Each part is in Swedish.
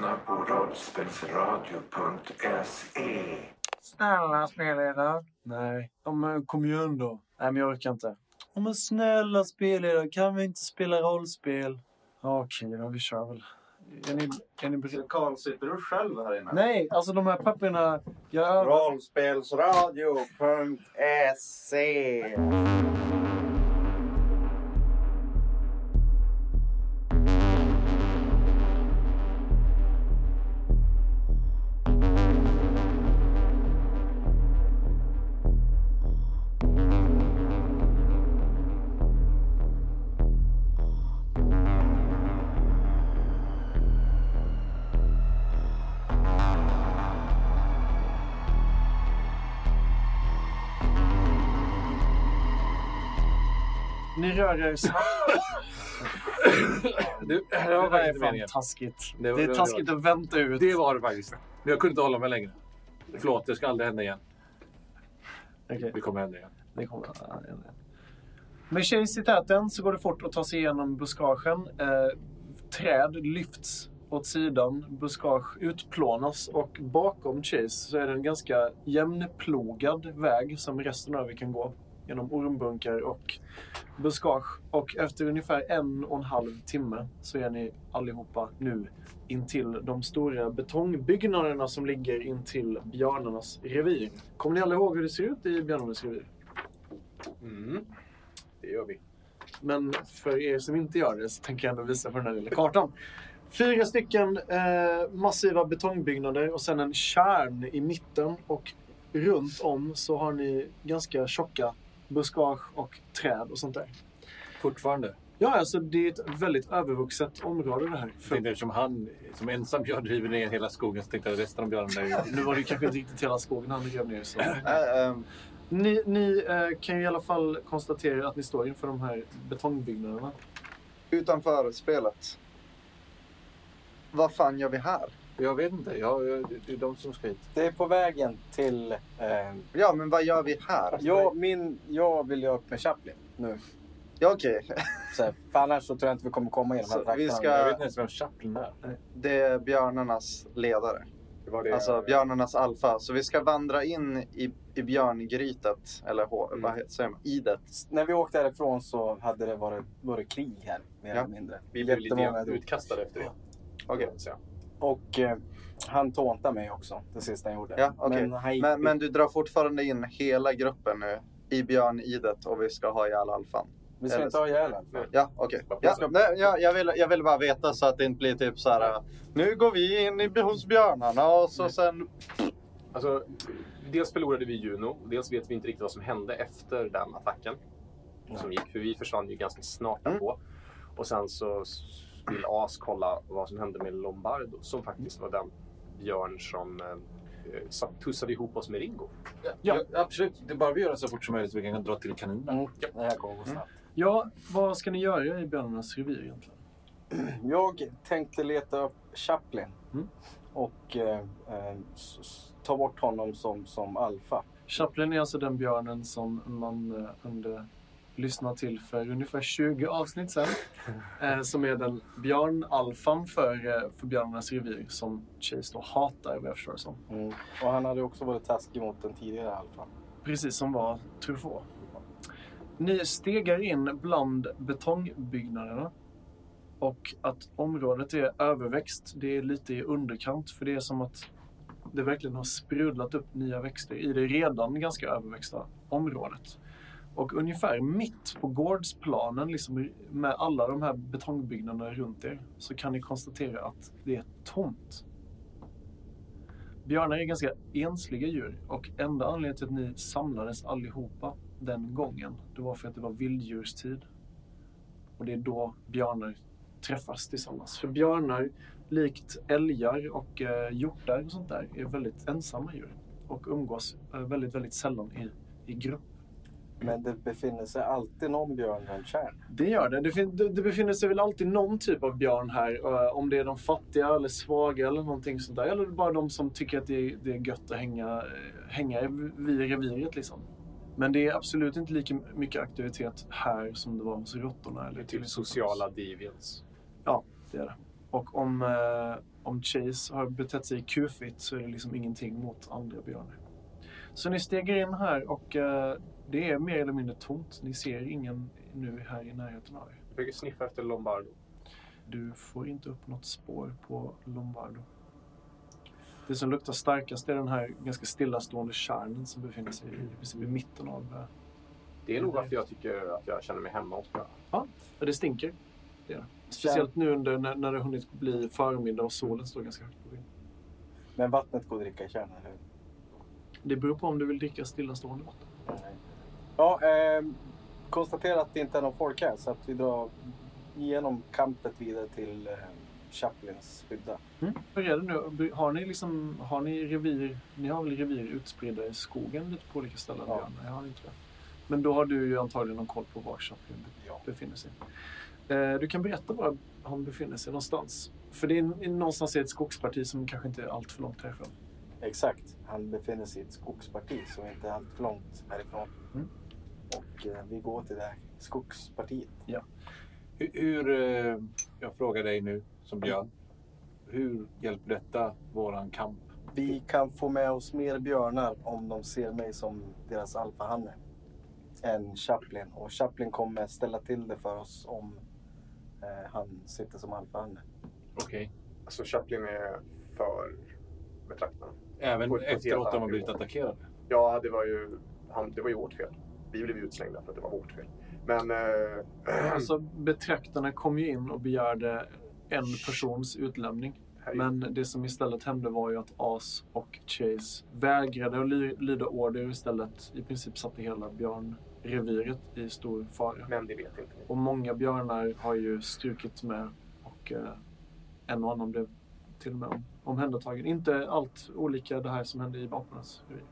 lyssnar på rollspelsradio.se. Snälla spelledare. Nej. Ja, men kom igen då. Nej, men jag orkar inte. Ja, men snälla spelledare, kan vi inte spela rollspel? Ja, okej då, vi kör väl. Är ni, är ni beredda? Karl, sitter du själv här inne? Nej, alltså de här papperna... Jag... Rollspelsradio.se Ni rör er snabbt. Det, det Det var är fan taskigt. Det var- Det är det var- taskigt att vänta ut. Det var det faktiskt. Men jag kunde inte hålla mig längre. Förlåt, det ska aldrig hända igen. Okej, Det kommer hända igen. det kommer. ja, ja. Med Chase i täten så går det fort att ta sig igenom buskagen. Eh, träd lyfts åt sidan, buskage utplånas och bakom Chase så är det en ganska jämnplogad väg som resten av er kan gå. Genom ormbunkar och buskage. Och efter ungefär en och en halv timme så är ni allihopa nu intill de stora betongbyggnaderna som ligger intill björnarnas revir. Kommer ni alla ihåg hur det ser ut i björnarnas revir? Mm. Det gör vi. Men för er som inte gör det så tänker jag ändå visa på den här lilla kartan. Fyra stycken eh, massiva betongbyggnader och sen en kärn i mitten. Och runt om så har ni ganska tjocka buskage och träd och sånt där. Fortfarande. Ja, alltså det är ett väldigt övervuxet område det här. För, eftersom han som ensam björn driver ner hela skogen så tänkte jag att resten av björnen är nu var det kanske inte riktigt hela skogen han rev ner. Så. Ähm, Ni, ni eh, kan ju i alla fall konstatera att ni står inför de här betongbyggnaderna. utanför spelet. Vad fan gör vi här? Jag vet inte. Jag, jag, det är de som ska hit. Det är på vägen till... Eh, Ja, men vad gör vi här? jag, min, jag vill göra upp med Chaplin nu. Ja, okej. Så, här, för annars så tror jag inte vi kommer komma i de här vi ska- Jag vet inte ens vem Chaplin är. Det är björnarnas ledare. Det var det Alltså björnarnas alfa. Så vi ska vandra in i, i björngrytet. Eller Mm. vad heter, säger man? Idet. När vi åkte därifrån så hade det varit, varit krig här, mer Ja. eller mindre. Vi blev lite utkastade efter det. Okej. Så. Och eh, han tåntade mig också, det sista han gjorde. Ja, okej. Men, han gick, Men, men du drar fortfarande in hela gruppen nu i björnidet och vi ska ha ihjäl alfan. vi ska eller- inte ha ihjäl honom. Ja, okej. Vad Ja, ska- nej, ja, jag, vill, jag vill bara veta så att det inte blir typ så här. Nu går vi in i, hos björnarna och så sen... Alltså, dels förlorade vi Juno, dels vet vi inte riktigt vad som hände efter den attacken. Som gick, för vi försvann ju ganska snart Mm. på. Och sen så vill As kolla vad som hände med Lombardo, som faktiskt var den björn som eh, sa- tussade ihop oss med Ringo. Ja. absolut. Det är bara vi gör det så fort som möjligt så vi kan dra till kaninen. Mm, det här kommer gå snabbt. Ja, vad ska ni göra i björnarnas revir egentligen? Jag tänkte leta upp Chaplin Mm. och eh, eh, ta bort honom som, som alfa. Chaplin är alltså den björnen som man eh, kunde lyssna till för ungefär 20 avsnitt sedan. eh, som är den björnalfan för, eh, för björnarnas revir som Chase då hatar vad jag förstår det som. Mm. Och han hade också varit taskig mot den tidigare alfan. Precis som var Truffaut. Ni stegar in bland betongbyggnaderna. Och att området är överväxt, det är lite i underkant. För det är som att det verkligen har sprudlat upp nya växter i det redan ganska överväxta området. Och ungefär mitt på gårdsplanen, liksom med alla de här betongbyggnaderna runt er, så kan ni konstatera att det är tomt. Björnar är ganska ensliga djur och enda anledningen till att ni samlades allihopa den gången, det var för att det var vilddjurstid. Och det är då björnar träffas tillsammans. För björnar, likt älgar och eh, hjortar och sånt där, är väldigt ensamma djur. Och umgås eh, väldigt, väldigt sällan i, i grupp. Men det befinner sig alltid någon björn runt tjärn. Det gör det. Det, fin- det. det befinner sig väl alltid någon typ av björn här. eh, om det är de fattiga eller svaga eller någonting sånt där. Eller bara de som tycker att det är, det är gött att hänga, eh, hänga vid reviret liksom. Men det är absolut inte lika mycket aktivitet här som det var hos råttorna. Eller Typ sociala deviants. Ja, det är det. Och om, eh, om Chase har betett sig kufigt så är det liksom ingenting mot andra björnar. Så ni stegar in här och eh, det är mer eller mindre tomt. Ni ser ingen nu här i närheten av er. Jag försöker sniffa efter Lombardo. Du får inte upp något spår på Lombardo. Det som luktar starkast är den här ganska stillastående kärnen som befinner sig i, princip i mitten av... eh, Det är nog varför jag tycker att jag känner mig hemma hos. Ja, det stinker. Det är det. Speciellt nu under, när, när det har hunnit bli förmiddag och solen står ganska högt på skyn. Men vattnet går att dricka i kärnan, eller hur? Det beror på om du vill dricka stillastående vatten. Nej. Ja, eh, konstatera att det inte är någon folk här så att vi drar igenom kampet vidare till eh, Chaplins hydda. Hur är det nu? Har ni, liksom, har ni revir? Ni har väl revir utspridda i skogen lite på olika ställen? Ja. Jag har inte det. Men då har du ju antagligen någon koll på var Chaplin Ja. befinner sig. Eh, du kan berätta var han befinner sig någonstans. För det är någonstans i ett skogsparti som kanske inte är allt för långt härifrån. Exakt. Han befinner sig i ett skogsparti som inte är allt för långt härifrån. Mm. Och eh, vi går till det här skogspartiet. Hur, hur, eh, jag frågar dig nu som Björn. Hur hjälper detta våran kamp? Vi kan få med oss mer björnar om de ser mig som deras alfahanne än Chaplin. Och Chaplin kommer ställa till det för oss om eh, han sitter som alfahanne. Okej. Alltså Chaplin är för betraktarna. Även På på helt efteråt de har blivit attackerade? Ja, det var ju, han, det var ju vårt fel. Vi blev utslängda för att det var vårt fel. Men... Eh, Alltså, betraktarna kom ju in och begärde en persons utlämning. Men det som istället hände var ju att As och Chase vägrade att ly- lyda order och istället i princip satte hela björnreviret i stor fara. men det vet inte. Och många björnar har ju strukit med och eh, en och annan blev till och med om, omhändertagen. Inte allt olika det här som hände i apornas revir.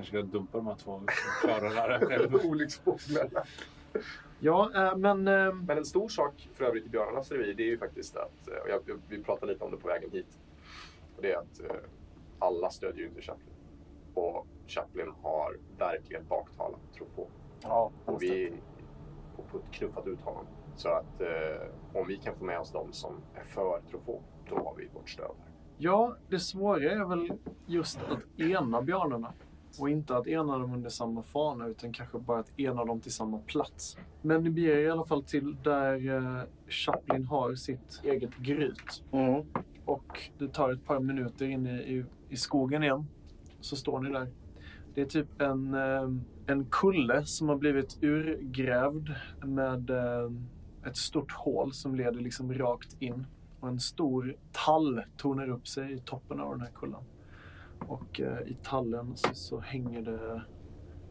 Kanske ska dumpa de här två och klara det här själv. Olycksfåglar. Ja, eh, men... Eh, Men en stor sak för övrigt i björnarnas revir, det är ju faktiskt att, eh, och jag, vi pratade lite om det på vägen hit, och det är att alla stödjer ju inte Chaplin. Och Chaplin har verkligen baktalat Truffaut. Ja, Och vi har knuffat ut honom. Så att eh, om vi kan få med oss de som är för Truffaut, då har vi vårt stöd. ja, det svåra är väl just att ena björnarna. Och inte att ena dem under samma fana, utan kanske bara att ena dem till samma plats. Men ni beger er i alla fall till där eh, Chaplin har sitt eget gryt. Mm. Och det tar ett par minuter in i, i, i skogen igen. Så står ni där. Det är typ en, eh, en kulle som har blivit urgrävd med eh, ett stort hål som leder liksom rakt in. Och en stor tall tornar upp sig i toppen av den här kullen. Och eh, i tallen så, så hänger det...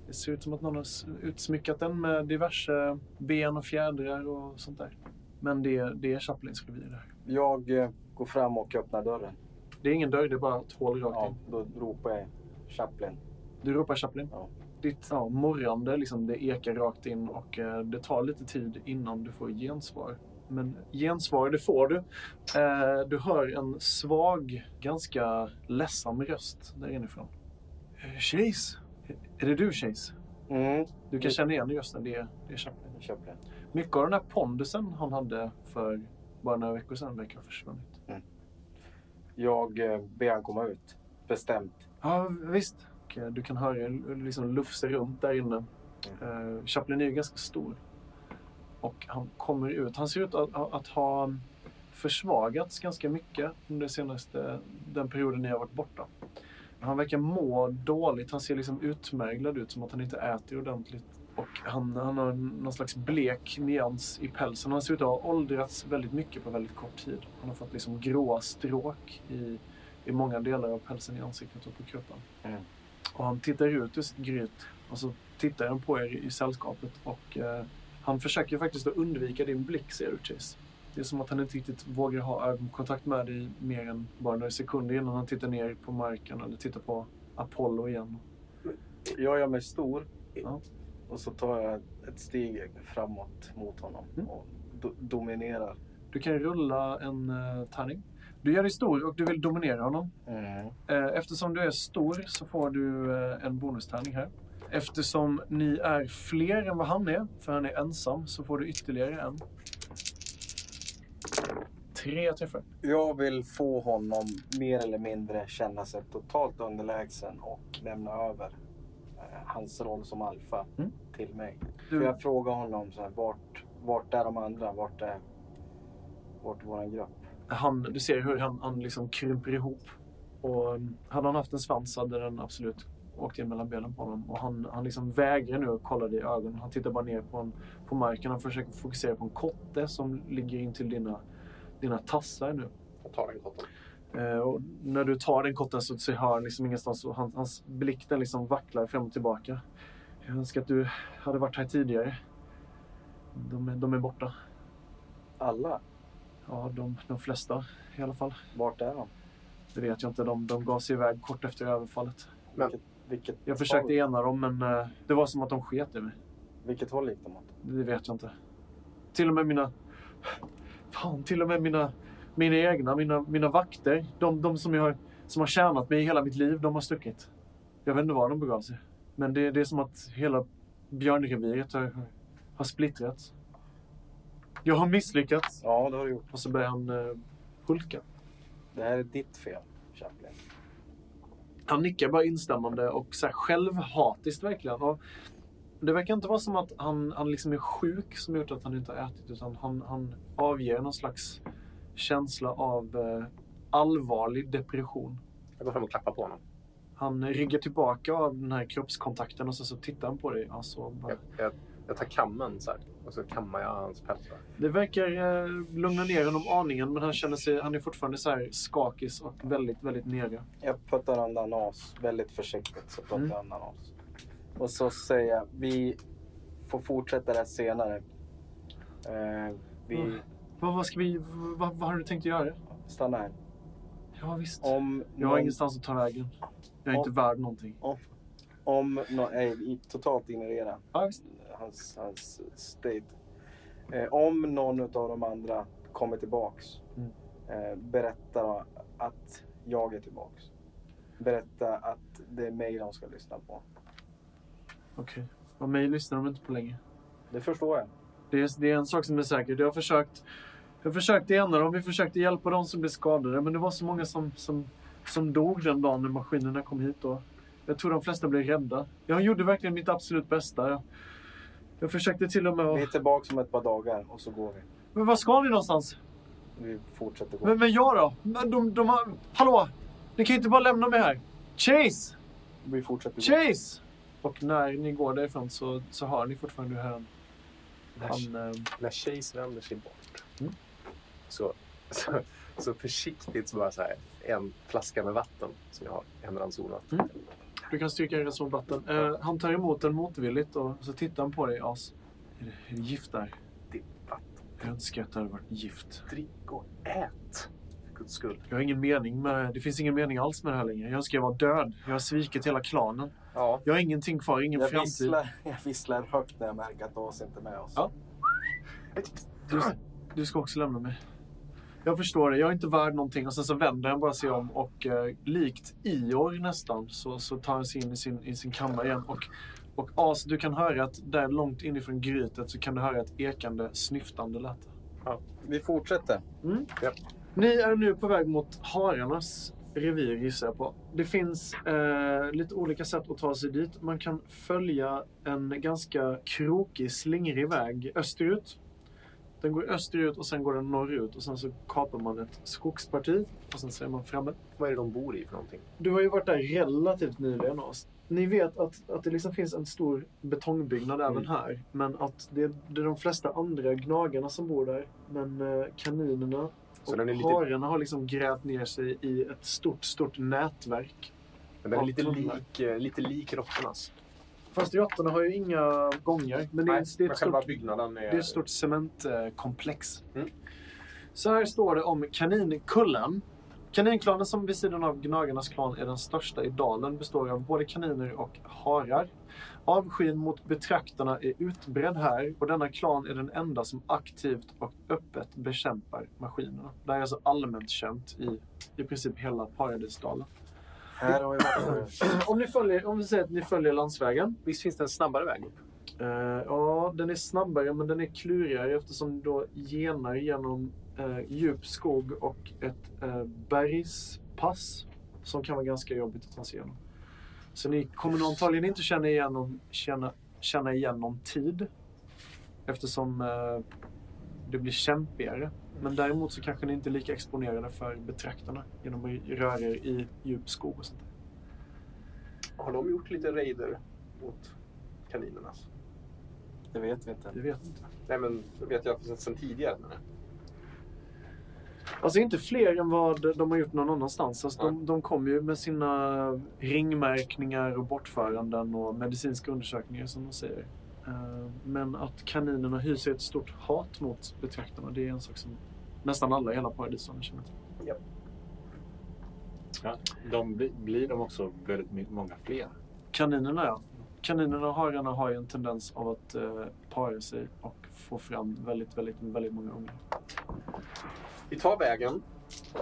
Det ser ut som att någon har utsmyckat den med diverse ben och fjädrar och sånt där. Men det, det är Chaplins revir det här. Jag eh, går fram och öppnar dörren. Det är ingen dörr, det är bara ett hål rakt Ja, in. då ropar jag Chaplin. Du ropar Chaplin. Ja. Ditt ja, morrande liksom, det ekar rakt in och eh, det tar lite tid innan du får gensvar. Men gensvar, det får du. Eh, du hör en svag, ganska ledsam röst där inifrån. Eh, Chase? Är det du Chase? Mm. Du kan känna igen rösten, det är, det är Chaplin. Chaplin. Mycket av den här pondusen han hade för bara några veckor sedan verkar ha försvunnit. Jag eh, ber han komma ut. Bestämt. Ja, visst. Du kan höra liksom lufsa runt där inne. Uh, Chaplin är ju ganska stor. Och han kommer ut. Han ser ut att, att ha försvagats ganska mycket under senaste, den perioden ni har varit borta. Han verkar må dåligt. Han ser liksom utmärglad ut, som att han inte äter ordentligt. Och han, han har någon slags blek nyans i pälsen. Han ser ut att ha åldrats väldigt mycket på väldigt kort tid. Han har fått liksom gråa stråk i, i många delar av pälsen i ansiktet och på kroppen. Mm. Och han tittar ut ur sitt gryt och så tittar han på er i sällskapet och eh, han försöker faktiskt att undvika din blick, ser du Chase. Det är som att han inte riktigt vågar ha ögonkontakt med dig mer än bara några sekunder innan han tittar ner på marken eller tittar på Apollo igen. Jag gör mig stor. Ja. Och så tar jag ett steg framåt mot honom. Mm. Och do- dominerar. Du kan rulla en uh, tärning. Du gör dig stor och du vill dominera honom. Mm. Eh, Eftersom du är stor så får du eh, en bonustärning här. Eftersom ni är fler än vad han är, för han är ensam, så får du ytterligare en. Tre träffar. Jag vill få honom mer eller mindre känna sig totalt underlägsen och lämna över eh, hans roll som alfa Mm. till mig. Du- För jag frågar honom så här, vart, vart är de andra? Vart är, vart är våran grupp? Han, du ser hur han, han liksom krymper ihop. Och um, hade han haft en svans hade den absolut åkt in mellan benen på honom. Och han, han liksom vägrar nu att kolla dig i ögonen. Han tittar bara ner på, en, på marken. Han försöker fokusera på en kotte som ligger in till dina, dina tassar nu. Jag tar den kotten. Eh, och när du tar den kotten så, så hör han liksom ingenstans. Och han, hans blick den liksom vacklar fram och tillbaka. Jag önskar att du hade varit här tidigare. De, är- de är borta. Alla? Ja, de, de flesta i alla fall. Vart är de? Det vet jag inte. De, de gav sig iväg kort efter överfallet. Men- Vilket, Jag försökte håll, ena dem, men eh, det var som att de sket i mig. vilket håll gick de åt? Det vet jag inte. Till och med mina... Fan, till och med mina, mina egna, mina, mina vakter. De, de som, jag har, som har tjänat mig i hela mitt liv, de har stuckit. Jag vet inte var de begav sig. Men det, det är som att hela björnreviret har, har splittrats. Jag har misslyckats. Ja, det har du gjort. Och så börjar han eh, hulka. Det här är ditt fel, Chaplin. Han nickar bara instämmande och så här självhatiskt verkligen. Och det verkar inte vara som att han, han liksom är sjuk som gjort att han inte har ätit. Utan han, han avger någon slags känsla av eh, allvarlig depression. Jag går fram och klappar på honom. Han ryggar tillbaka av den här kroppskontakten och så, så tittar han på dig. Alltså, bara, Jag, jag, jag tar kammen så här, och så kammar jag hans päls. det verkar eh, lugna ner honom aningen men han känner sig, han är fortfarande så här skakig och väldigt, väldigt nere. Jag puttar undan oss väldigt försiktigt. Så puttar Mm. jag undan oss. Och så säger jag, vi får fortsätta det här senare. Eh, vi Mm. Vad, vad ska vi, vad, vad har du tänkt att göra? stannar här. Ja visst. Om Jag har någon- ingenstans att ta vägen. Jag är inte värd någonting. Om no, nej, totalt ignorera Ja, visst. Hans, hans state. Eh, om någon av de andra kommer tillbaks, Mm. eh, berätta att jag är tillbaks. Berätta att det är mig de ska lyssna på. Okej. Och mig lyssnar de inte på länge. Det förstår jag. Det är, det är en sak som är säker. Jag har försökt, jag försökte ena dem. Vi försökte hjälpa de som blev skadade. Men det var så många som, som, som dog den dagen när maskinerna kom hit. Och jag tror de flesta blev rädda. Jag gjorde verkligen mitt absolut bästa. Jag, jag försökte till och med Vi är att... tillbaks om ett par dagar och så går vi. Men var ska ni någonstans? Vi fortsätter gå. Men, men jag då? Men De, de har... Hallå! Ni kan ju inte bara lämna mig här. Chase! Vi fortsätter gå. Chase! Och när ni går därifrån så, så hör ni fortfarande hur han... När, han eh, när Chase vänder sig bort Mm. så, så, så försiktigt så bara så här, en flaska med vatten som jag har i hemrandsonat. Mm. Du kan stryka en ranson vatten. Eh, han tar emot den motvilligt och så tittar han på dig. As. Är det, är det gift där? Är vatten. Jag önskar att det hade varit gift. Drick och ät. Skull. Jag har ingen mening med det. finns ingen mening alls med det här längre. Jag önskar jag var död. Jag har svikit hela klanen. Ja, Jag har ingenting kvar, ingen Jag framtid. visslar, jag visslar högt när jag märker att Ås inte är med oss. Ja. Du, du ska också lämna mig. Jag förstår det. Jag är inte värd någonting. Och sen så vänder han bara sig om och eh, likt Ior nästan så, så tar han sig in i sin, i sin kammare igen. Och, och As, du kan höra att där långt inifrån grytet så kan du höra ett ekande snyftande läte. Vi fortsätter. Ni är nu på väg mot hararnas revir gissar jag på. Det finns eh, lite olika sätt att ta sig dit. Man kan följa en ganska krokig, slingrig väg österut. Den går österut och sen går den norrut och sen så kapar man ett skogsparti och sen så är man framme. vad är det de bor i för någonting? Du har ju varit där relativt nyligen. Oss. Ni vet att, att det liksom finns en stor betongbyggnad även här. Men att det, det är de flesta andra gnagarna som bor där. Men eh, kaninerna Så och lite- hararna har liksom grävt ner sig i ett stort, stort nätverk. Men den är lite lik, eh, lite lik råttornas. Fast råttorna har ju inga gångar. Men det är, Nej, det är ett stort byggnaden är... Det är ett stort cementkomplex. Mm. Så här står det om kaninkullen. Kaninklanen som vid sidan av gnagarnas klan är den största i dalen består av både kaniner och harar. Avskyn mot betraktarna är utbredd här och denna klan är den enda som aktivt och öppet bekämpar maskinerna. Det här är alltså allmänt känt i i princip hela Paradisdalen. Här har vi. Om, ni följer, om vi säger att ni följer landsvägen Visst finns det en snabbare väg upp? Eh, ja, den är snabbare men den är klurigare eftersom du då genar genom eh, djup skog och ett eh, bergspass som kan vara ganska jobbigt att ta sig igenom. Så ni kommer nog antagligen inte känna igenom, känna, känna igen någon tid eftersom eh, det blir kämpigare. Men däremot så kanske ni inte är lika exponerade för betraktarna genom att röra er i djup skog och sånt. Har de gjort lite raider mot kaninerna? Det vet vi inte. Det vet inte. Nej, men det vet jag sen tidigare. Men, Alltså inte fler än vad de har gjort någon annanstans. Alltså de, de kommer ju med sina ringmärkningar och bortföranden och medicinska undersökningar som de säger. Eh, Men att kaninerna hyser ett stort hat mot betraktarna, det är en sak som nästan alla i hela paradiszonen känner till. Ja, de blir, de också väldigt många fler. Kaninerna ja. Kaninerna och hararna har ju en tendens av att eh, para sig och få fram väldigt, väldigt, väldigt många ungar. Vi tar vägen,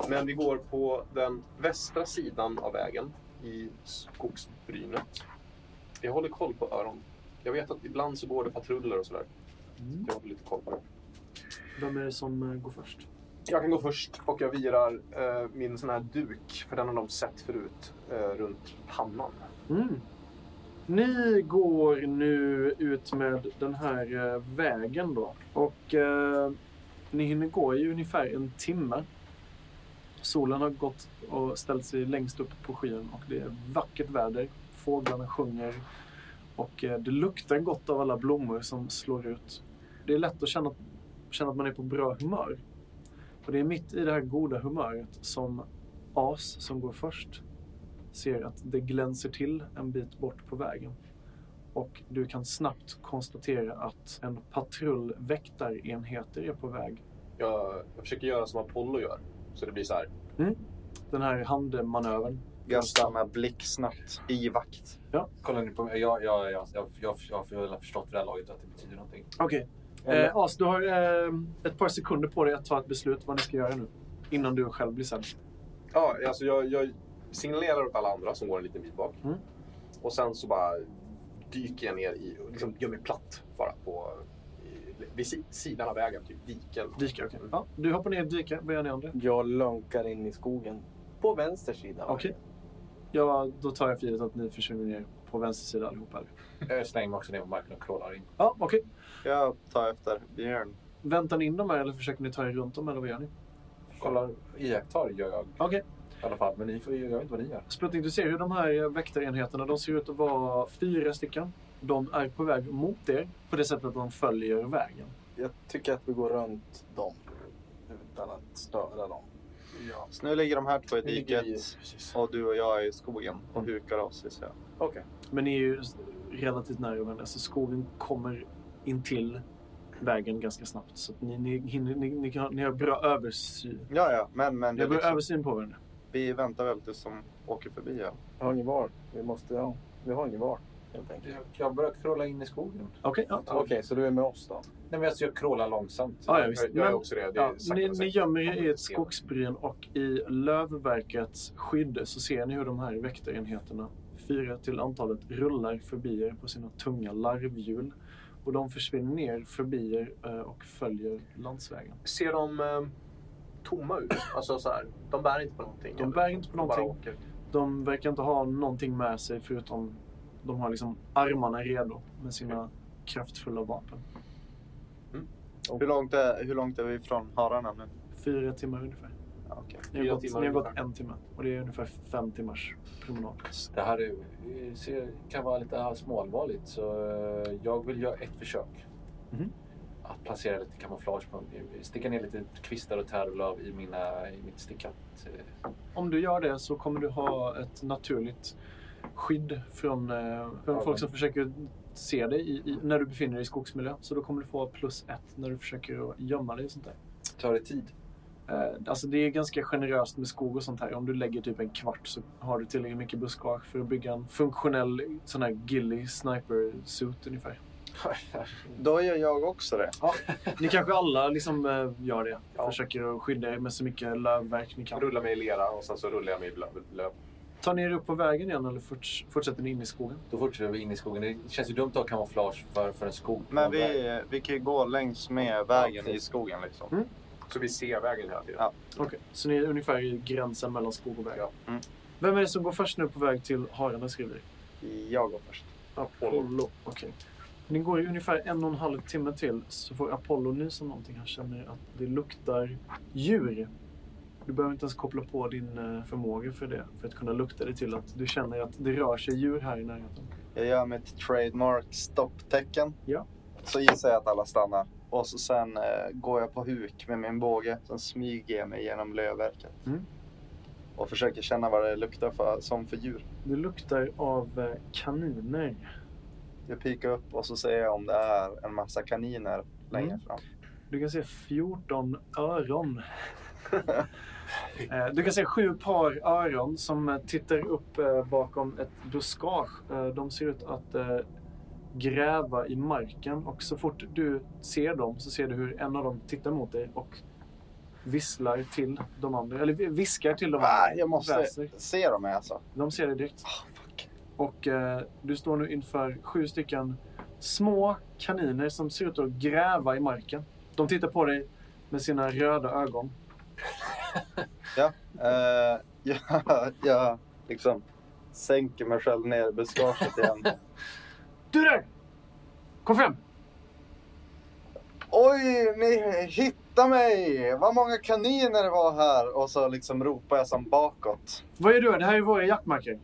men vi går på den västra sidan av vägen i skogsbrynet. Jag håller koll på öron. Jag vet att ibland så går det patruller och sådär. Jag håller lite koll på det. Vem är det som eh, går först? Jag kan gå först och jag virar eh, min sån här duk, för den har de sett förut, eh, runt pannan. Mm. Ni går nu ut med den här eh, vägen då. Och eh, ni hinner gå i ungefär en timme. Solen har gått och ställt sig längst upp på skyn och det är vackert väder. Fåglarna sjunger och det luktar gott av alla blommor som slår ut. Det är lätt att känna, känna att man är på bra humör. Och det är mitt i det här goda humöret som As, som går först, ser att det glänser till en bit bort på vägen. Och du kan snabbt konstatera att en patrull väktarenheter är på väg. Jag, jag försöker göra som Apollo gör. Så det blir så här. Den här handmanövern. Jag stannar blixtsnabbt i vakt. Kollar ni på mig? Jag, jag, jag, jag, jag, jag, jag har förstått vid det här laget att det betyder någonting. Okej. Eller- Eh, As, du har eh, ett par sekunder på dig att ta ett beslut vad ni ska göra nu. Innan du själv blir sedd. Ja, alltså jag, jag signalerar åt alla andra som går en liten bit bak. Mm. Och sen så bara dyker jag ner i, liksom gör mig platt bara på i, vid si, sidan av vägen, typ diken. Dika, okej. Ja, du hoppar ner i ett dike. Vad gör ni andra? Jag lunkar in i skogen. På vänster sida. Okej. Ja, då tar jag för givet att ni försvinner ner på vänster sida allihopa. eller? Jag slänger mig också ner på marken och crawlar in. Ja, okej. Jag tar efter Björn. Väntar ni in dem här eller försöker ni ta er runt dem eller vad gör ni? Kollar, iakttar gör jag Okej. i alla fall. Men ni får, ju- jag vet inte vad ni gör. Sputnik, du ser hur de här väktarenheterna, de ser ut att vara fyra stycken. De är på väg mot er på det sättet att de följer vägen. Jag tycker att vi går runt dem. Utan att störa dem. Ja. Så nu ligger de här två i diket och du och jag är i skogen och hukar oss. Så Okej. Men ni är ju relativt nära varandra, så skogen kommer in till vägen ganska snabbt. Så att ni, ni, hinner, ni, ni, kan, ni har bra översyn. Ja, ja, men, men det har är bra liksom, översyn på varandra. vi väntar väl tills de åker förbi. Ja. Vi har inget val. Vi måste, ja. Vi har inget val. Helt enkelt. Jag, jag börjar crawla in i skogen. Okej, ja. Okej, så du är med oss då? Nej, men alltså, jag crawlar långsamt. Ja, ja, visst. Jag, jag är Men- också det. det är Ja, ni, ni gömmer er i ett skogsbryn och i lövverkets skydd så ser ni hur de här väktarenheterna, fyra till antalet, rullar förbi er på sina tunga larvhjul. Och de försvinner ner förbi er eh, och följer landsvägen. Ser de eh, tomma ut? Alltså så här, de bär inte på någonting? De eller? bär inte på De någonting. åker. De verkar inte ha någonting med sig förutom de har liksom armarna redo med sina kraftfulla vapen. Hur, långt är, hur långt är vi från hararna nu? Fyra timmar ungefär. Ja, okej. Ni har, gått, timmar ni har gått en timme och det är ungefär fem timmars promenad. Det här är, ser, kan vara lite småallvarligt så eh, jag vill göra ett försök. Mhm. Att placera lite kamouflage, på, sticka ner lite kvistar och tärlöv i, mina, i mitt stickat. eh, Om du gör det så kommer du ha ett naturligt skydd från, eh, från Ja, folk som försöker se dig i, i, när du befinner dig i skogsmiljö. Så då kommer du få plus ett när du försöker att gömma dig och sånt där. Tar det tid? Eh, alltså det är ganska generöst med skog och sånt här. Om du lägger typ en kvart så har du tillräckligt mycket buskage för att bygga en funktionell sån här ghillie sniper suit ungefär. Då gör jag också det. Ni kanske alla liksom eh, gör det. Ja. Försöker att skydda er med så mycket lövverk ni kan. Jag rullar mig i lera och sen så rullar jag mig i löv. löv. Tar ni er upp på vägen igen eller forts- fortsätter ni in i skogen? Då fortsätter vi in i skogen. Det känns ju dumt att ha kamouflage för, för en skog. Men vi, vi kan ju gå längs med vägen Ja, i skogen liksom. Mm. Så vi ser vägen hela tiden. Ja. Okej, så ni är ungefär i gränsen mellan skog och väg? Ja. Mm. Vem är det som går först nu på väg till Harandes revir? Jag går först. Apollo. Okej. Ni går ju ungefär en och en halv timme till så får Apollo nys om någonting. Han känner att det luktar djur. Du behöver inte ens koppla på din eh, förmåga för det. För att kunna lukta det till att du känner att det rör sig djur här i närheten. Jag gör mitt trademark stopptecken. Ja. Så gissar jag att alla stannar. Och så sen eh, går jag på huk med min båge. Sen smyger jag mig genom lövverket. Mm. Och försöker känna vad det luktar för, som för djur. Det luktar av eh, kaniner. Jag pikar upp och så ser jag om det är en massa kaniner längre Mm. fram. Du kan se 14 öron. Eh, Du kan se sju par öron som tittar upp bakom ett buskage. De ser ut att gräva i marken och så fort du ser dem så ser du hur en av dem tittar mot dig och visslar till de andra. Eller viskar till de Ah, andra. jag måste Väser. se dem alltså. De ser dig direkt. Ah, fuck. Och eh, du står nu inför sju stycken små kaniner som ser ut att gräva i marken. De tittar på dig med sina röda ögon. Ja, eh, jag, jag liksom sänker mig själv ner i buskaget igen. Du där! Kom fram! Oj, ni hittar mig! Vad många kaniner det var här! Och så liksom ropar jag som bakåt. Vad gör du? Det här är våra jaktmarker.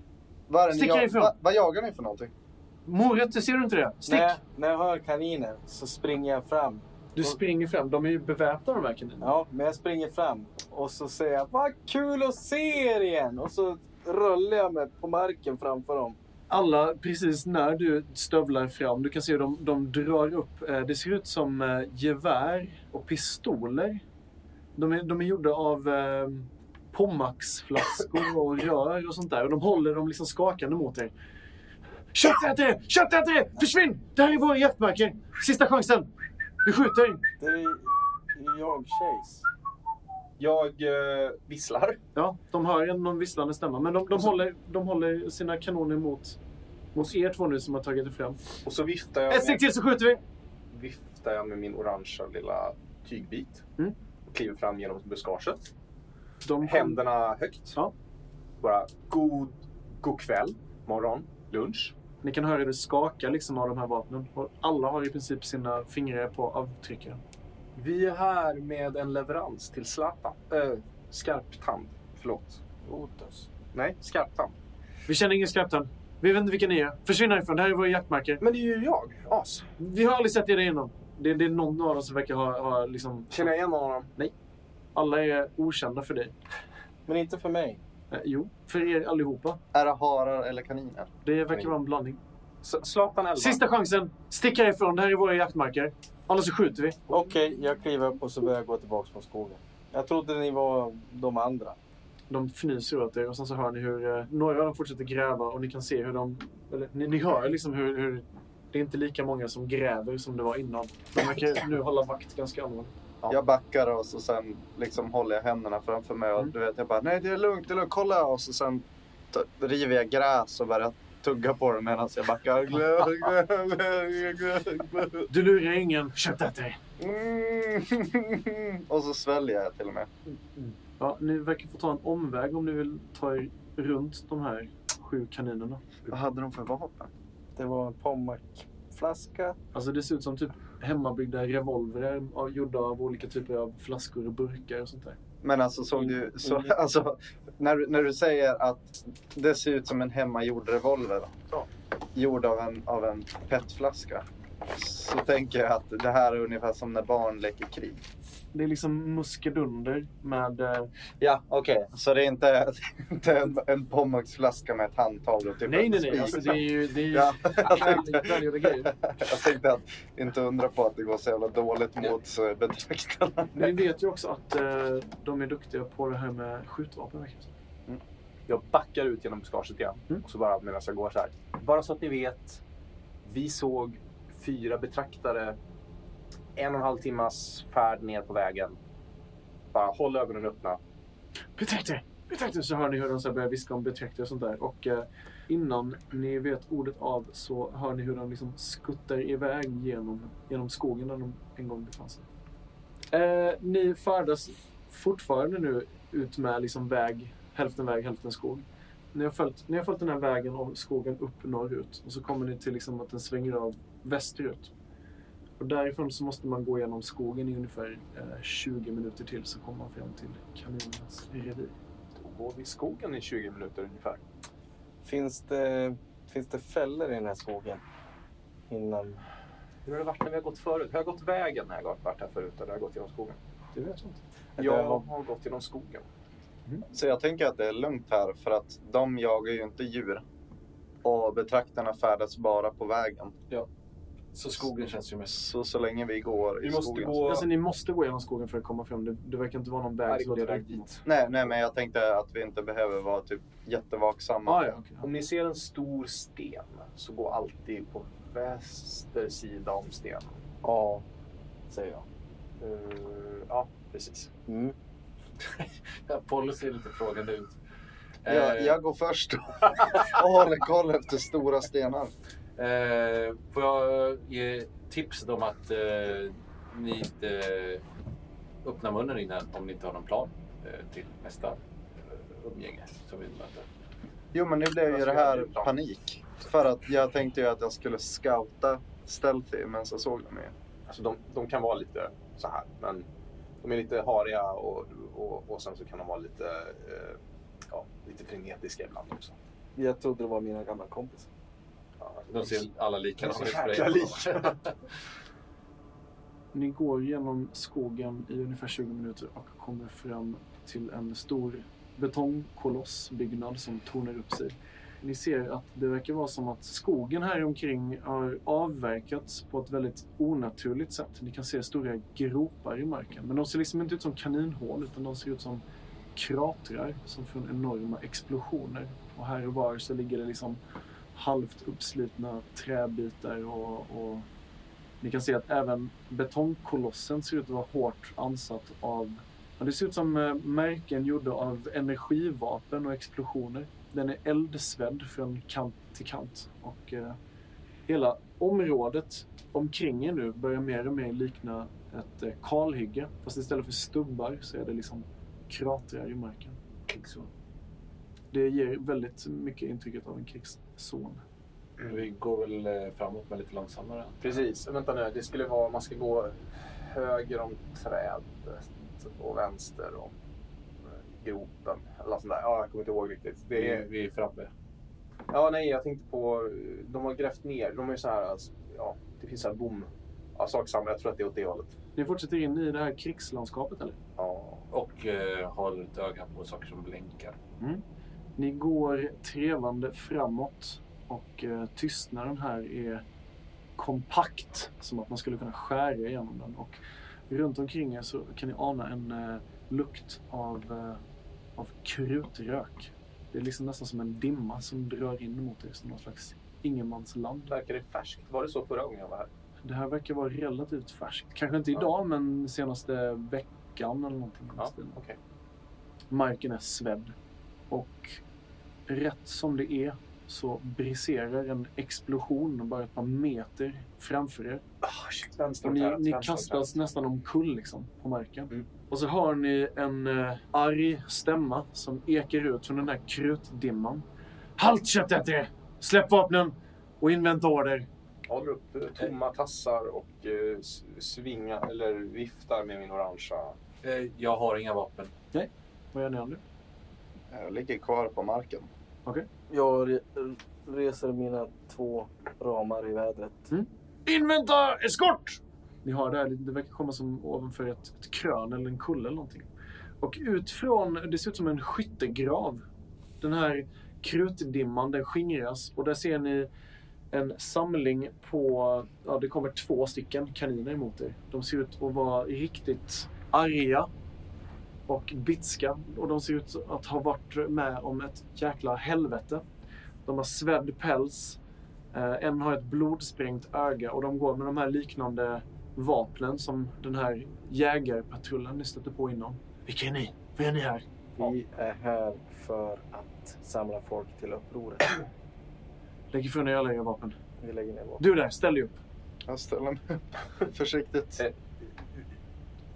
Vad, är det ni Stick jag, härifrån. va, vad jagar ni för någonting? Morötter, ser du inte det? Stick! När, när jag hör kaniner så springer jag fram. Du springer fram. De är ju beväpnade de här kaninerna. Ja, men jag springer fram och så säger jag vad kul att se er igen! Och så rullar jag mig på marken framför dem. Alla, precis när du stövlar fram, du kan se de, de drar upp, eh, det ser ut som eh, gevär och pistoler. De är, de är gjorda av eh, Pommaxflaskor och rör och sånt där. Och de håller dem liksom skakande mot er. Köttätare! Köttätare! Försvinn! Det här är våra jaktmarker! Sista chansen! Vi skjuter! Det är jag, Chase. Jag eh, visslar. Ja, de hör en någon visslande stämma. Men de, de, håller, de håller sina kanoner mot, mot er två nu som har tagit er fram. Och så viftar jag, Ett steg till så skjuter vi! viftar jag med min orangea lilla tygbit. Mm. Och kliver fram genom buskaget. De Händerna högt. Ja. Bara god, god kväll, morgon, lunch. Ni kan höra det skaka liksom av de här vapnen. Alla har i princip sina fingrar på avtryckaren. Vi är här med en leverans till Zlatan. Äh, skarptand. Förlåt. Otus. Nej, skarptand. Vi känner ingen skarptand. Vi vet inte vilka ni är. Försvinn härifrån. Det här är våra jaktmarker. Men det är ju jag, As. Vi har aldrig sett er innan. Det, det är någon av dem som verkar ha, ha liksom... Känner jag igen någon av dem? Alla är okända för dig. Men inte för mig. Eh, jo, för er allihopa. Är det harar eller kaniner? Det verkar vara en blandning. Zlatan 11. Sista chansen. Stick härifrån. Det här är våra jaktmarker. Annars så skjuter vi. Okej, jag kliver upp och så börjar jag gå tillbaka mot skogen. Jag trodde ni var de andra. De fnyser åt er och sen så hör ni hur eh, några av dem fortsätter gräva och ni kan se hur de... Eller, ni, ni hör liksom hur, hur... Det är inte lika många som gräver som det var innan. De verkar nu hålla vakt ganska allvarligt. Ja. Jag backar och så sen liksom håller jag händerna framför mig och Mm. du vet jag bara nej det är lugnt, det är lugnt, kolla! Och så sen river jag gräs och börjar tugga på det medan jag backar. Du lurar ingen. Köttätare. Mm. Och så sväljer jag till och med. Ja, ni verkar få ta en omväg om ni vill ta er runt de här sju kaninerna. Vad hade de för vapen? Det var en Pommac-flaska. Alltså det ser ut som typ hemmabyggda revolverer av, gjorda av olika typer av flaskor och burkar och sånt där. Men alltså såg du, så, Mm. alltså, när, du- när du säger att det ser ut som en hemmagjord revolver, Ja. gjord av en, av en petflaska, så tänker jag att det här är ungefär som när barn leker krig. Det är liksom muskedunder med... Eh, Ja, okej. Så det är inte, inte en, en Pommax-flaska med ett handtag och typ nej, en nej, nej. Alltså, det är ju... Det är ju Ja, jag tänkte, jag tänkte att inte undra på att det går så jävla dåligt mot eh, betraktarna. Ni vet ju också att eh, de är duktiga på det här med skjutvapen. verkar det som. Jag backar ut genom buskaget igen. Mm. Och så bara medan jag går så här. Bara så att ni vet. Vi såg fyra betraktare. En och en halv timmas färd ner på vägen. Bara håll ögonen öppna. Betraktare! betraktar så hör ni hur de så börjar viska om betraktar och sånt där. Och eh, innan ni vet ordet av så hör ni hur de liksom skuttar iväg genom, genom skogen där de en gång befann sig. Eh, ni färdas fortfarande nu ut med liksom väg, hälften väg, hälften skog. Ni har, följt, ni har följt den här vägen och skogen upp norrut och så kommer ni till liksom att den svänger av västerut. Och därifrån så måste man gå igenom skogen i ungefär eh, 20 minuter till så kommer man fram till kaninernas revir. Då går vi i skogen i 20 minuter ungefär. Finns det, finns det fällor i den här skogen? Innan... Hur har det varit när vi har gått förut? Har jag gått vägen när jag har varit här förut eller har jag gått genom skogen? Det vet jag inte. Jag har- gått genom skogen. Så jag tänker att det är lugnt här för att de jagar ju inte djur. Och betraktarna färdas bara på vägen. Så skogen känns ju mest... Så så länge vi går i Vi måste skogen. gå... Alltså, ni måste gå igenom skogen för att komma fram. Det, det verkar inte vara någon väg som leder dit. Nej, nej, men jag tänkte att vi inte behöver vara typ jättevaksamma. Ah, ja, okej. Om ni ser en stor sten så gå alltid på väster sida om stenen. Ja, säger jag. Eh, ja, precis. Mm. Apollo ser lite frågande ut. Jag, Eh, jag går först och håller koll efter stora stenar. Eh, får jag ge tips om att eh, ni inte öppnar munnen innan om ni inte har någon plan eh, till nästa eh, umgänge som vi möter? Jo, men nu blev ju det här panik. För att jag tänkte ju att jag skulle scouta stealthy, men så såg de ju. Alltså de, de kan vara lite så här, men de är lite hariga och, och, och sen så kan de vara lite, eh, ja, lite frenetiska ibland också. Jag trodde det var mina gamla kompisar. De ser alla likadana ut för dig. lika. Ni går genom skogen i ungefär 20 minuter och kommer fram till en stor betongkolossbyggnad som tornar upp sig. Ni ser att det verkar vara som att skogen här omkring har avverkats på ett väldigt onaturligt sätt. Ni kan se stora gropar i marken. Men de ser liksom inte ut som kaninhål utan de ser ut som kratrar som från enorma explosioner. Och här och var så ligger det liksom halvt uppslitna träbitar och, och ni kan se att även betongkolossen ser ut att vara hårt ansatt av... Ja, det ser ut som eh, märken gjorda av energivapen och explosioner. Den är eldsvedd från kant till kant. Och eh, hela området omkring er nu börjar mer och mer likna ett eh, kalhygge. Fast istället för stubbar så är det liksom kratrar i marken. Det ger väldigt mycket intrycket av en krigszon. Vi går väl eh, framåt med lite långsammare. Precis. Vänta nu, det skulle vara, man ska gå höger om trädet och vänster om eh, gropen. Eller sånt där. Ja, jag kommer inte ihåg riktigt. Det Vi, är, vi är framme. ja, nej, jag tänkte på, de har grävt ner, de är så här, alltså, ja, det finns så här bom. Ja, sak samma, jag tror att det är åt det hållet. Ni fortsätter in i det här krigslandskapet eller? Ja. Och eh, håller ett öga på saker som blinkar. Ni går trevande framåt och eh, tystnaden här är kompakt. Som att man skulle kunna skära igenom den. Och runt omkring er så kan ni ana en eh, lukt av, eh, av krutrök. Det är liksom nästan som en dimma som drar in mot er som någon slags ingenmansland. Verkar det färskt? Var det så förra gången jag var här? Det här verkar vara relativt färskt. Kanske inte idag, men senaste veckan eller någonting. Ja, okej. Marken är svedd. Och rätt som det är så briserar en explosion bara ett par meter framför er. Ah, shit, vänster Och ni, ni kastas nästan omkull liksom, på marken. Mm. Och så hör ni en eh, arg stämma som ekar ut från den där krutdimman. Halt köttätare! Släpp vapnen och invänta order. Jag håller upp eh, tomma tassar och eh, svingar, eller viftar med min orangea. Eh, jag har inga vapen. Vad gör ni andra? Jag ligger kvar på marken. Jag re- reser mina två ramar i vädret. Invänta eskort! Ni har det här, det verkar komma som ovanför ett, ett krön eller en kulle eller någonting. Och ut från, det ser ut som en skyttegrav. Den här krutdimman, den skingras och där ser ni en samling på, ja det kommer två stycken kaniner emot er. De ser ut att vara riktigt arga och bitska. Och de ser ut att ha varit med om ett jäkla helvete. De har svedd päls. Eh, en har ett blodsprängt öga och de går med de här liknande vapnen som den här jägarpatrullen ni stötte på innan. Vilka är ni? Vad är ni här? Vi är här för att samla folk till upproret. Lägg ifrån dig alla era vapen. Vi lägger ner vapen. Du där, ställ dig upp. Jag ställer mig upp försiktigt. Eh.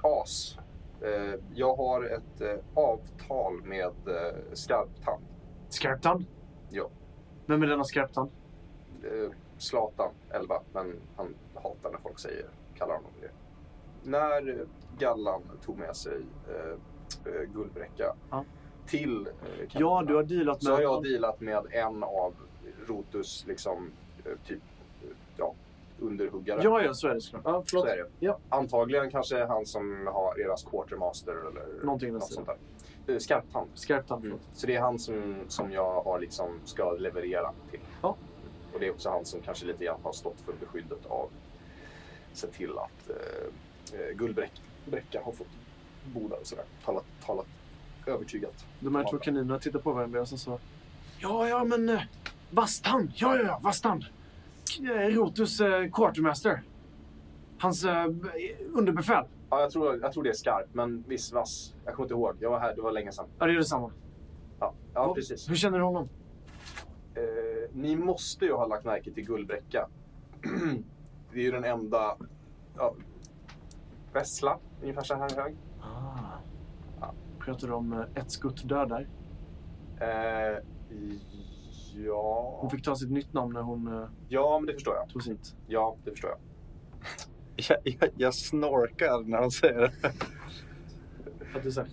As. Eh, jag har ett eh, avtal med eh, Skarptand. Skarptand? Ja. Vem är denna skarptand? Zlatan, 11, men han hatar när folk säger, kallar honom det. När Gallan tog med sig eh, Guldbräcka Ja. till eh, Ja, du har dealat med... så har jag dealat med en av Rotus liksom, typ, underhuggare. Ja, ja, så är det såklart. Ja, Så är det. Ja. Antagligen kanske han som har deras quartermaster eller Någonting något sånt där. Eh, Skarptand. Skarptand, förlåt. Så det är han som, som jag har liksom ska leverera till. Ja. Och det är också han som kanske lite grann har stått för beskyddet av sett till att eh, eh, Guldbräcka har fått bo där och sådär. Talat, talat övertygat. De här två kaninerna tittar på varandra och så så... Ja, ja, men... Eh, Vastan! Ja, ja, ja, Vastan! K- eh, Rotus eh, quartermaster. Hans eh, underbefäl. Ja, jag tror, jag tror det är skarpt, men viss vass. Jag kommer inte ihåg. Jag var här, det var länge sedan. Ja, det är detsamma. Ja, ja Och- precis. Hur känner du honom? Eh, ni måste ju ha lagt märke till Guldbräcka. det är ju den enda... Ja, Vessla, ungefär så här hög. Ah. Ja. Pratar du om ett skutt dödar? Eh, ja... Hon fick ta sitt nytt namn när hon eh, ja, men det förstår jag. tog sitt. Ja, det förstår jag. Jag, jag, jag snorkar när han säger det. Att du säger.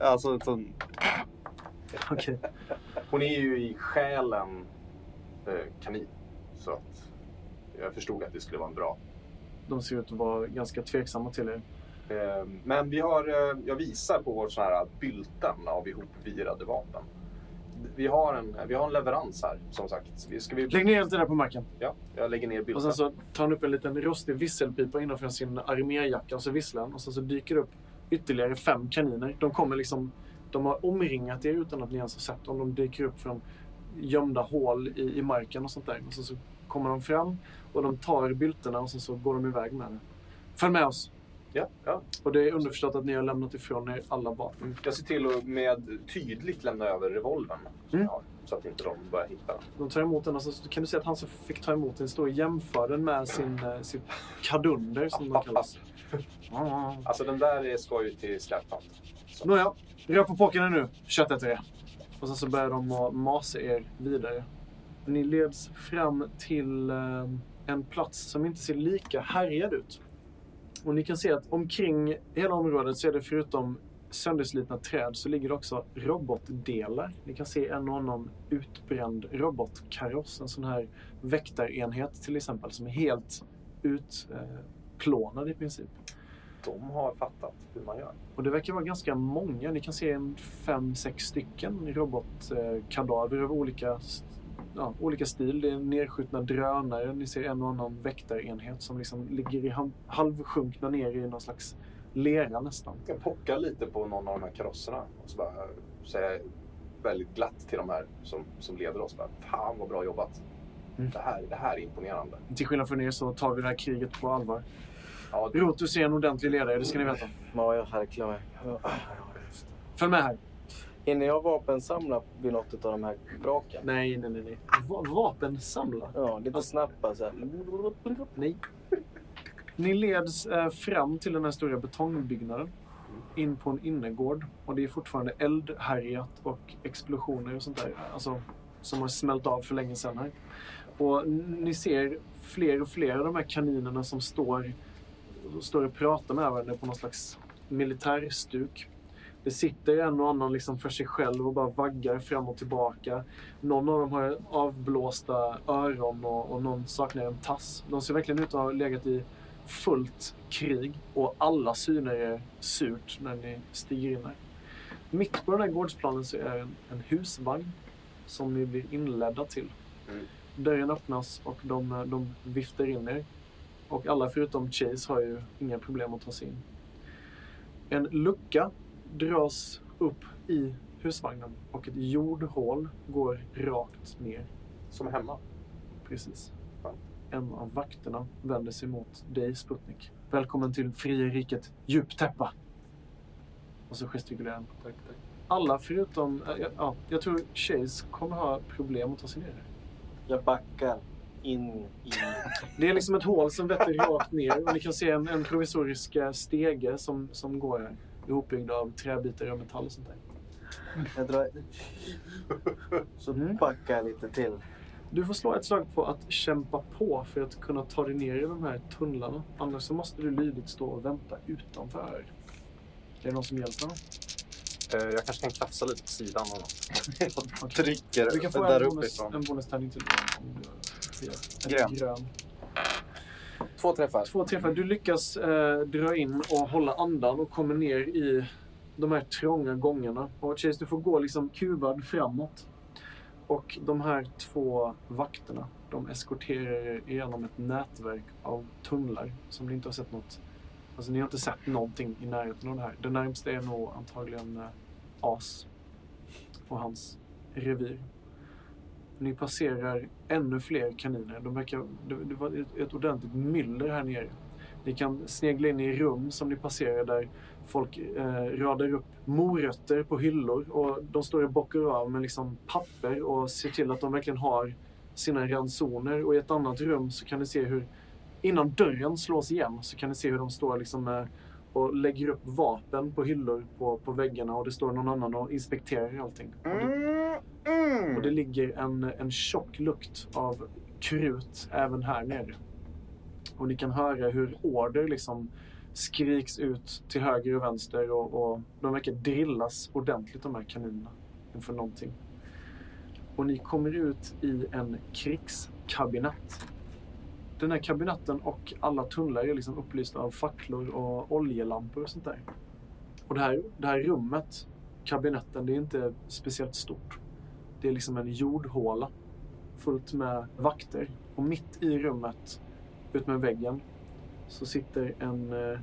Alltså, sån, Okej. Hon är ju i själen eh, kanin. Så att jag förstod att det skulle vara en bra. De ser ut att vara ganska tveksamma till er. Eh, men vi har, jag visar på vår sån här bylten av ihopvirade vapen. Vi har en, vi har en leverans här, som sagt. Ska vi... Lägg ner allt det där på marken. Ja, jag lägger ner Och bylten. sen så tar han upp en liten rostig visselpipa innanför sin arméjacka och så visslar. Och sen så dyker det upp ytterligare fem kaniner. De kommer liksom... De har omringat er utan att ni ens har sett dem. De dyker upp från gömda hål i, i marken och sånt där. Och sen så kommer de fram och de tar bylterna och sen så går de iväg med det. Följ med oss! Ja, ja. Och det är underförstått att ni har lämnat ifrån er alla vapen. Jag ser till att med tydligt lämna över revolvern. Mm. har, så att inte de börjar hitta den. De tar emot den och så kan du se att han som fick ta emot den står och jämför den med sin, eh, sitt kadunder som den kallas. Alltså den där är- ska ju till Skarptand. Så. Nåja, rör på påkarna nu, köttätare. Och sen så börjar de att masa er vidare. Ni leds fram till eh, en plats som inte ser lika härjad ut. Och ni kan se att omkring hela området så är det förutom sönderslitna träd så ligger det också robotdelar. Ni kan se en och annan utbränd robotkaross. En sån här väktarenhet till exempel som är helt utplånad i princip. De har fattat hur man gör. Och det verkar vara ganska många. Ni kan se en fem, sex stycken robotkadaver av olika, ja, olika stil. Det är nedskjutna drönare. Ni ser en och annan väktarenhet som liksom ligger i halvsjunkna ner i någon slags lera nästan. Jag kan pocka lite på någon av de här karosserna och så bara säga väldigt glatt till de här som, som leder oss. Bara, Fan vad bra jobbat. Mm. Det, här, det här är imponerande. Till skillnad från er så tar vi det här kriget på allvar. Ja, Rotus är en ordentlig ledare, det ska ni veta. Ja, jag just det. Följ med här. Hinner jag vapensamla vid något av de här vraken? Nej, nej, nej. nej. Va- vapensamla? Ja, lite snabbt bara så här. Nej. Ni leds eh, fram till den här stora betongbyggnaden. In på en innergård. Och det är fortfarande eldhärjat och explosioner och sånt där. Alltså, som har smält av för länge sedan här. Och ni ser fler och fler av de här kaninerna som står, står och pratar med varandra på någon slags militärstuk. Det sitter en och annan liksom för sig själv och bara vaggar fram och tillbaka. Någon av dem har avblåsta öron och, och någon saknar en tass. De ser verkligen ut att ha legat i fullt krig och alla syner är surt när ni stiger in här. Mitt på den här gårdsplanen så är en, en husvagn som ni blir inledda till. Mm. Dörren öppnas och de, de viftar in er. Och alla förutom Chase har ju inga problem att ta sig in. En lucka dras upp i husvagnen och ett jordhål går rakt ner. som hemma. Precis. Fan. En av vakterna vänder sig mot dig, Sputnik. Välkommen till fria riket Djuptäppa. Och så gestikulerar han. Tack, tack. alla förutom... eh, Ja, jag tror Chase kommer ha problem att ta sig ner. Jag backar in i... Det är liksom ett hål som vetter rakt ner och ni kan se en, en provisorisk eh, stege som, som går här. Ihopbyggd av träbitar och metall och sånt där. Jag drar... Så Mm. backar jag lite till. Du får slå ett slag på att kämpa på för att kunna ta dig ner i de här tunnlarna. Annars så måste du lydigt stå och vänta utanför. Är det någon som hjälper honom? Eh, jag kanske kan krafsa lite på sidan av något. Jag trycker Du kan få där en, bonus, uppifrån. en bonustärning till om du Grön. grön. Två träffar. Två träffar. Du lyckas eh, dra in och hålla andan och kommer ner i de här trånga gångarna. Och Chase, du får gå liksom kuvad framåt. Och de här två vakterna, de eskorterar er genom ett nätverk av tunnlar som ni inte har sett något... Alltså ni har inte sett någonting i närheten av det här. Det närmaste är nog antagligen eh, As och hans revir. Ni passerar ännu fler kaniner. De verkar, det, det var ett, ett ordentligt myller här nere. Ni kan snegla in i rum som ni passerar där folk eh, radar upp morötter på hyllor och de står och bockar av med liksom papper och ser till att de verkligen har sina ransoner. Och i ett annat rum så kan ni se hur, innan dörren slås igen, så kan ni se hur de står liksom eh, och lägger upp vapen på hyllor på, på väggarna och det står någon annan och inspekterar allting. Och det, och det ligger en, en tjock lukt av krut även här nere. Och ni kan höra hur order liksom skriks ut till höger och vänster och, och de verkar drillas ordentligt de här kaninerna inför någonting. Och ni kommer ut i en krigskabinett. Den här kabinetten och alla tunnlar är liksom upplysta av facklor och oljelampor och sånt där. Och det här, det här rummet, kabinetten, det är inte speciellt stort. Det är liksom en jordhåla fullt med vakter. Och mitt i rummet, utmed väggen, så sitter en eh,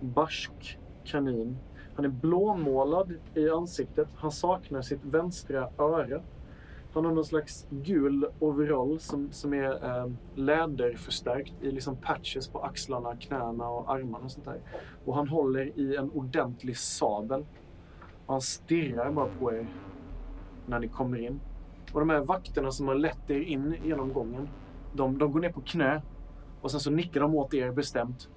barsk kanin. Han är blåmålad i ansiktet. Han saknar sitt vänstra öra. Han har någon slags gul overall som, som är eh, läderförstärkt i liksom patches på axlarna, knäna och armarna och sånt där. Och han håller i en ordentlig sabel. Och han stirrar bara på er när ni kommer in. Och de här vakterna som har lett er in genom gången, de, de går ner på knä och sen så nickar de åt er bestämt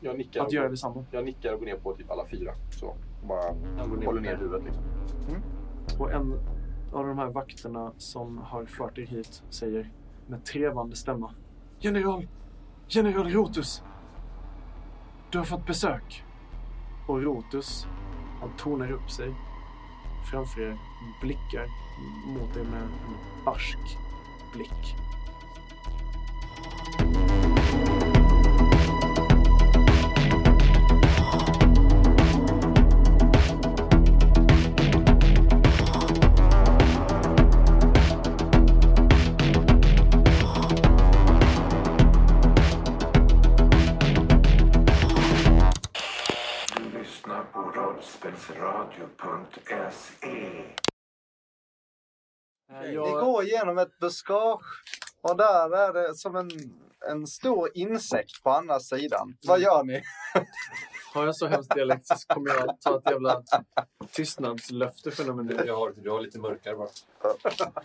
Jag nickar, att och göra detsamma. jag nickar och går ner på typ alla fyra. Så. Bara håller på ner huvudet liksom. Och en av de här vakterna som har fört er hit säger med trevande stämma. General! General Rotus! Du har fått besök. Och Rotus, han tonar upp sig framför er, blickar mot er med en barsk blick. Igenom ett buskage och där är det som en, en stor insekt på andra sidan. Vad gör ni? har jag så hemskt dialekt så kommer jag ta ett jävla tystnadslöfte för några minuter. Du har, du har lite mörkare bara.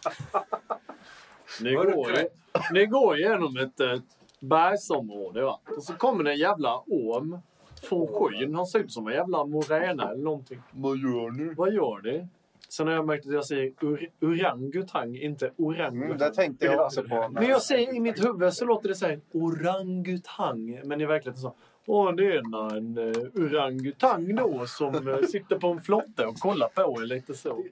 Ni går, ju- ni går igenom ett, ett bergsområde va? och så kommer det en jävla orm från skyn. Han ser ut som en jävla morena eller någonting. Vad gör ni? Vad gör ni? Sen har jag märkt att jag säger ur, orangutang, inte orangutang. Mm, det tänkte jag också på. Men jag säger i mitt huvud så låter det så här orangutang. Men i verkligheten så. Åh, det är en uh, orangutang då som eh, sitter på en flotte och kollar på er lite så.